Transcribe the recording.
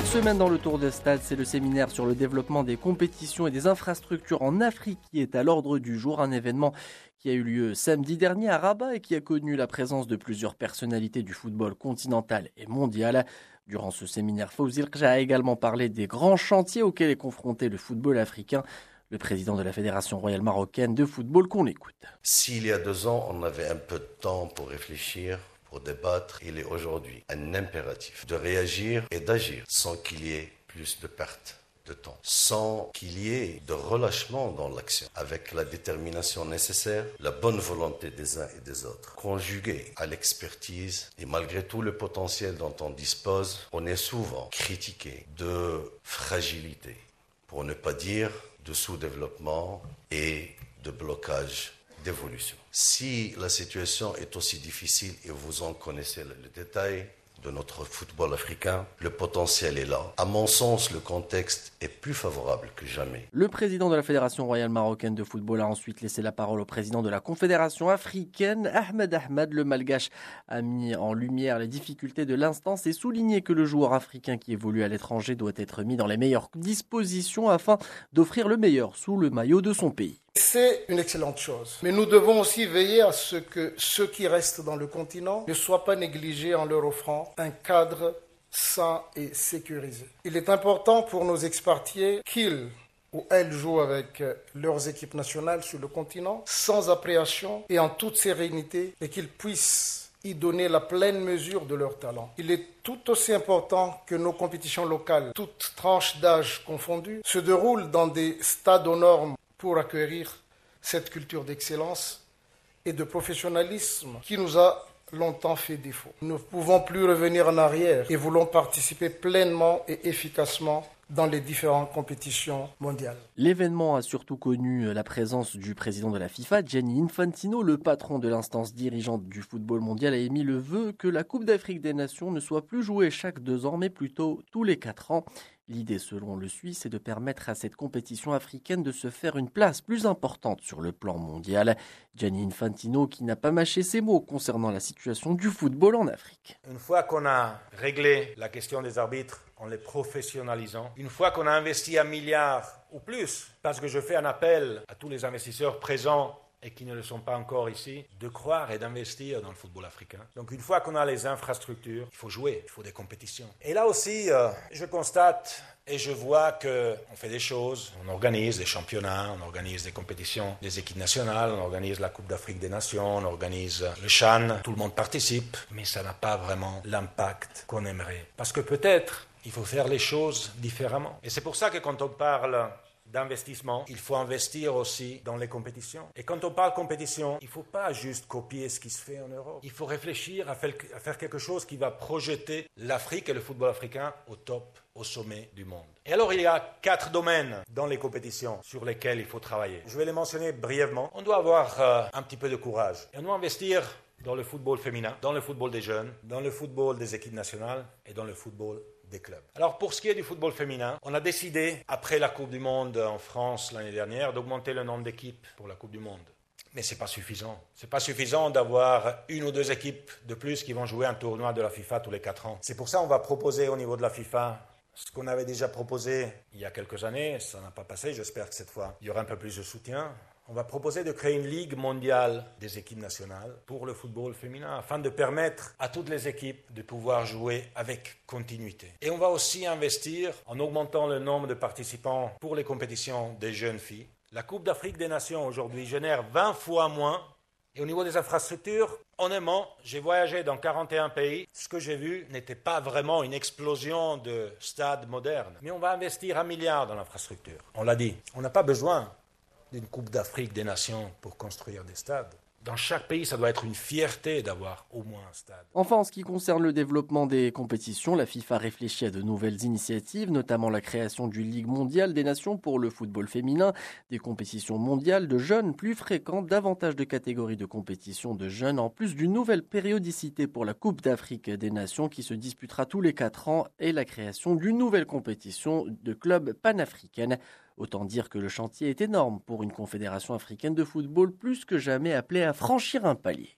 Cette semaine dans le Tour de Stade, c'est le séminaire sur le développement des compétitions et des infrastructures en Afrique qui est à l'ordre du jour, un événement qui a eu lieu samedi dernier à Rabat et qui a connu la présence de plusieurs personnalités du football continental et mondial. Durant ce séminaire, Fawzil a également parlé des grands chantiers auxquels est confronté le football africain. Le président de la Fédération royale marocaine de football qu'on écoute. S'il y a deux ans, on avait un peu de temps pour réfléchir, pour débattre, il est aujourd'hui un impératif de réagir et d'agir sans qu'il y ait plus de pertes de temps, sans qu'il y ait de relâchement dans l'action, avec la détermination nécessaire, la bonne volonté des uns et des autres, conjuguée à l'expertise et malgré tout le potentiel dont on dispose, on est souvent critiqué de fragilité, pour ne pas dire de sous-développement et de blocage d'évolution. Si la situation est aussi difficile et vous en connaissez le détail, de notre football africain, le potentiel est là. À mon sens, le contexte est plus favorable que jamais. Le président de la Fédération royale marocaine de football a ensuite laissé la parole au président de la Confédération africaine, Ahmed Ahmed. Le malgache a mis en lumière les difficultés de l'instance et souligné que le joueur africain qui évolue à l'étranger doit être mis dans les meilleures dispositions afin d'offrir le meilleur sous le maillot de son pays. C'est une excellente chose. Mais nous devons aussi veiller à ce que ceux qui restent dans le continent ne soient pas négligés en leur offrant un cadre sain et sécurisé. Il est important pour nos expartiers qu'ils ou elles jouent avec leurs équipes nationales sur le continent sans appréhension et en toute sérénité et qu'ils puissent y donner la pleine mesure de leur talent. Il est tout aussi important que nos compétitions locales, toutes tranches d'âge confondues, se déroulent dans des stades aux normes pour acquérir cette culture d'excellence et de professionnalisme qui nous a longtemps fait défaut. Nous ne pouvons plus revenir en arrière et voulons participer pleinement et efficacement dans les différentes compétitions mondiales. L'événement a surtout connu la présence du président de la FIFA, Gianni Infantino, le patron de l'instance dirigeante du football mondial, a émis le vœu que la Coupe d'Afrique des Nations ne soit plus jouée chaque deux ans, mais plutôt tous les quatre ans. L'idée, selon le Suisse, est de permettre à cette compétition africaine de se faire une place plus importante sur le plan mondial. Gianni Infantino qui n'a pas mâché ses mots concernant la situation du football en Afrique. Une fois qu'on a réglé la question des arbitres en les professionnalisant, une fois qu'on a investi un milliard ou plus, parce que je fais un appel à tous les investisseurs présents et qui ne le sont pas encore ici, de croire et d'investir dans le football africain. Donc une fois qu'on a les infrastructures, il faut jouer, il faut des compétitions. Et là aussi, euh, je constate et je vois qu'on fait des choses, on organise des championnats, on organise des compétitions des équipes nationales, on organise la Coupe d'Afrique des Nations, on organise le Chan, tout le monde participe, mais ça n'a pas vraiment l'impact qu'on aimerait. Parce que peut-être il faut faire les choses différemment. Et c'est pour ça que quand on parle d'investissement, il faut investir aussi dans les compétitions. Et quand on parle compétition, il ne faut pas juste copier ce qui se fait en Europe. Il faut réfléchir à faire quelque chose qui va projeter l'Afrique et le football africain au top, au sommet du monde. Et alors il y a quatre domaines dans les compétitions sur lesquels il faut travailler. Je vais les mentionner brièvement. On doit avoir euh, un petit peu de courage. Et on doit investir dans le football féminin, dans le football des jeunes, dans le football des équipes nationales et dans le football Alors pour ce qui est du football féminin, on a décidé, après la Coupe du Monde en France l'année dernière, d'augmenter le nombre d'équipes pour la Coupe du Monde. Mais ce n'est pas suffisant. Ce n'est pas suffisant d'avoir une ou deux équipes de plus qui vont jouer un tournoi de la FIFA tous les quatre ans. C'est pour ça qu'on va proposer au niveau de la FIFA ce qu'on avait déjà proposé il y a quelques années. Ça n'a pas passé. J'espère que cette fois, il y aura un peu plus de soutien on va proposer de créer une ligue mondiale des équipes nationales pour le football féminin afin de permettre à toutes les équipes de pouvoir jouer avec continuité. Et on va aussi investir en augmentant le nombre de participants pour les compétitions des jeunes filles. La Coupe d'Afrique des Nations aujourd'hui génère 20 fois moins. Et au niveau des infrastructures, honnêtement, j'ai voyagé dans 41 pays. Ce que j'ai vu n'était pas vraiment une explosion de stades modernes. Mais on va investir un milliard dans l'infrastructure. On l'a dit. On n'a pas besoin d'une Coupe d'Afrique des Nations pour construire des stades. Dans chaque pays, ça doit être une fierté d'avoir au moins un stade. Enfin, en ce qui concerne le développement des compétitions, la FIFA réfléchit à de nouvelles initiatives, notamment la création du Ligue mondiale des nations pour le football féminin, des compétitions mondiales de jeunes plus fréquentes, davantage de catégories de compétitions de jeunes, en plus d'une nouvelle périodicité pour la Coupe d'Afrique des nations qui se disputera tous les quatre ans, et la création d'une nouvelle compétition de clubs panafricaines. Autant dire que le chantier est énorme pour une confédération africaine de football plus que jamais appelée à franchir un palier.